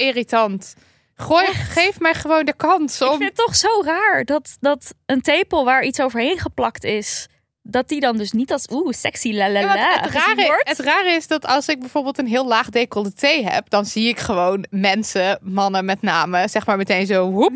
Gooi, geef mij gewoon de kans Ik om... vind het toch zo raar dat, dat een tepel waar iets overheen geplakt is, dat die dan dus niet als oeh, sexy la la Ja, la het, rare, het rare is dat als ik bijvoorbeeld een heel laag decolleté heb, dan zie ik gewoon mensen, mannen met name, zeg maar meteen zo woep.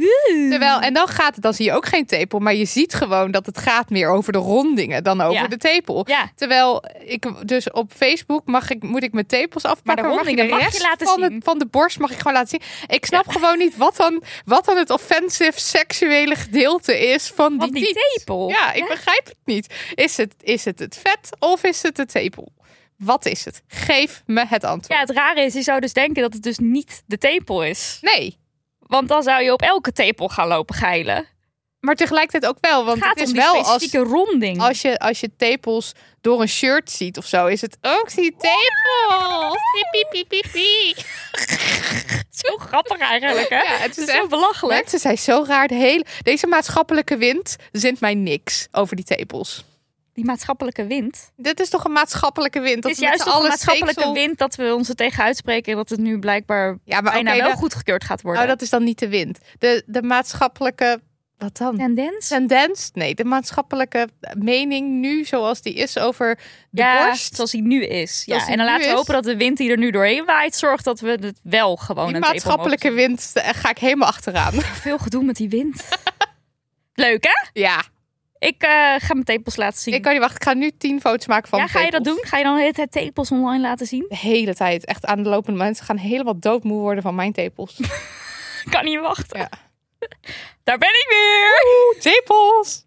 Terwijl, en dan gaat het, dan zie je ook geen tepel, maar je ziet gewoon dat het gaat meer over de rondingen dan over Ja. de tepel. Ja, Terwijl ik dus op Facebook mag ik, moet ik mijn tepels afpakken. Maar de mag rondingen de mag je rest laten van, zien. Het, van de borst mag ik gewoon laten zien. Ik snap gewoon niet wat dan, wat dan het offensive seksuele gedeelte is van die, van die tiet. tepel. Ja, ik begrijp het niet. Is het, is het het vet of is het de tepel? Wat is het? Geef me het antwoord. Ja, het rare is, je zou dus denken dat het dus niet de tepel is. Nee, Want dan zou je op elke tepel gaan lopen geilen. maar tegelijkertijd ook wel. Want Het gaat het is om die wel als, ronding. als, je, als je tepels door een shirt ziet of zo, is het ook die tepels. Zo grappig eigenlijk, hè? Ja, het is zo echt- belachelijk. Mensen zijn zo raar. De hele, deze maatschappelijke wind zint mij niks over die tepels. Die maatschappelijke wind. Dit is toch een maatschappelijke wind? Het Dat is we met juist toch een maatschappelijke steeksel- wind dat we ons er tegen uitspreken. En dat het nu blijkbaar Ja, maar bijna oké, wel dat- goedgekeurd gaat worden. Oh, dat is dan niet de wind. De, de maatschappelijke... Wat dan? Tendens? Tendens? Nee, de maatschappelijke mening nu zoals die is over de ja, borst. zoals die nu is. Ja, en dan laten we is. hopen dat de wind die er nu doorheen waait zorgt dat we het wel gewoon Die maatschappelijke wind eh, ga ik helemaal achteraan. Veel gedoe met die wind. Leuk hè? Ja, Ik eh, ga mijn tepels laten zien. ik kan niet wachten. Ik ga nu tien foto's maken van ja, ga je dat doen? Ga je dan de hele tijd tepels online laten zien? De hele tijd. Echt aan de lopende mensen gaan helemaal doodmoe worden van mijn tepels. Ik kan niet wachten. Ja. Daar ben ik weer! tepels!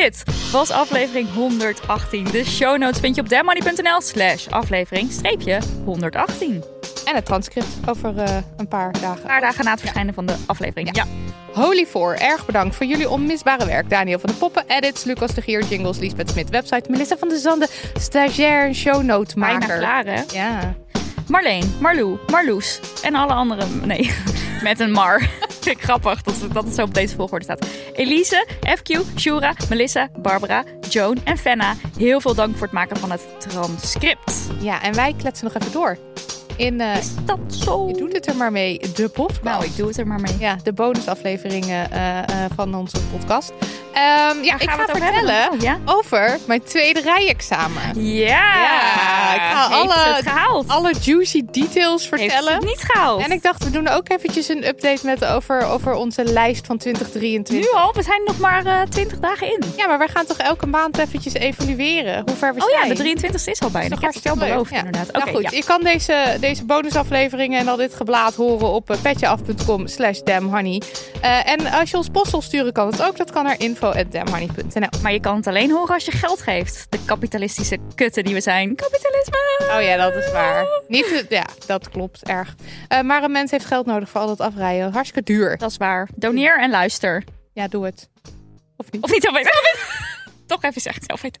Dit was aflevering 118. De show notes vind je op demmoney.nl slash aflevering streepje 118. En het transcript over eh, een paar dagen. Een paar dagen na het verschijnen van de aflevering. Ja. Holy voor, erg bedankt voor jullie onmisbare werk. Daniel van de Poppen, edits, Lucas de Gier, jingles, Liesbeth Smit, website, Melissa van de Zanden, stagiair en shownote Bijna maker. klaar hè? Ja. Marleen, Marlou, Marloes en alle anderen. Nee, met een Mar. Vind ik grappig dat het, dat het zo op deze volgorde staat. Elise, FQ, Shura, Melissa, Barbara, Joan en Fenna. Heel veel dank voor het maken van het transcript. ja, en wij kletsen nog even door. In, eh, Is dat zo? je doet het er maar mee, de podcast. Nou, ik doe het er maar mee. Ja, de bonusafleveringen eh, eh, van onze podcast. Ehm, ja, ik we ga over vertellen? Oh, ja? over mijn tweede rijexamen. Ja, Ja, ik ga heeft alle-. Alle juicy details heeft vertellen. het niet gehaald. En ik dacht, we doen ook eventjes een update met over, over onze lijst van 2023. Nu al? We zijn nog maar eh 20 dagen in. Ja, maar wij gaan toch elke maand eventjes evalueren hoe ver we Oh zijn. ja, de 23 is al bijna. Dat Ik is heb het beloofd. Ja. inderdaad. Oké, nou goed, je kan deze, deze bonusafleveringen en al dit geblaad horen op eh, petjeaf.com slash damnhoney. Eh, en als je ons postel sturen kan het ook. Dat kan naar info at damnhoney.nl. Maar je kan het alleen horen als je geld geeft. De kapitalistische kutten die we zijn. Kapitalisme! Oh ja, dat is waar. Niet, te- ja, dat klopt erg. Eh, maar een mens heeft geld nodig voor al dat afrijden. Hartstikke duur. Dat is waar. Doneer en luister. Ja, doe het. Of niet? Of niet zelf weten. Toch even zeggen, zelf weten.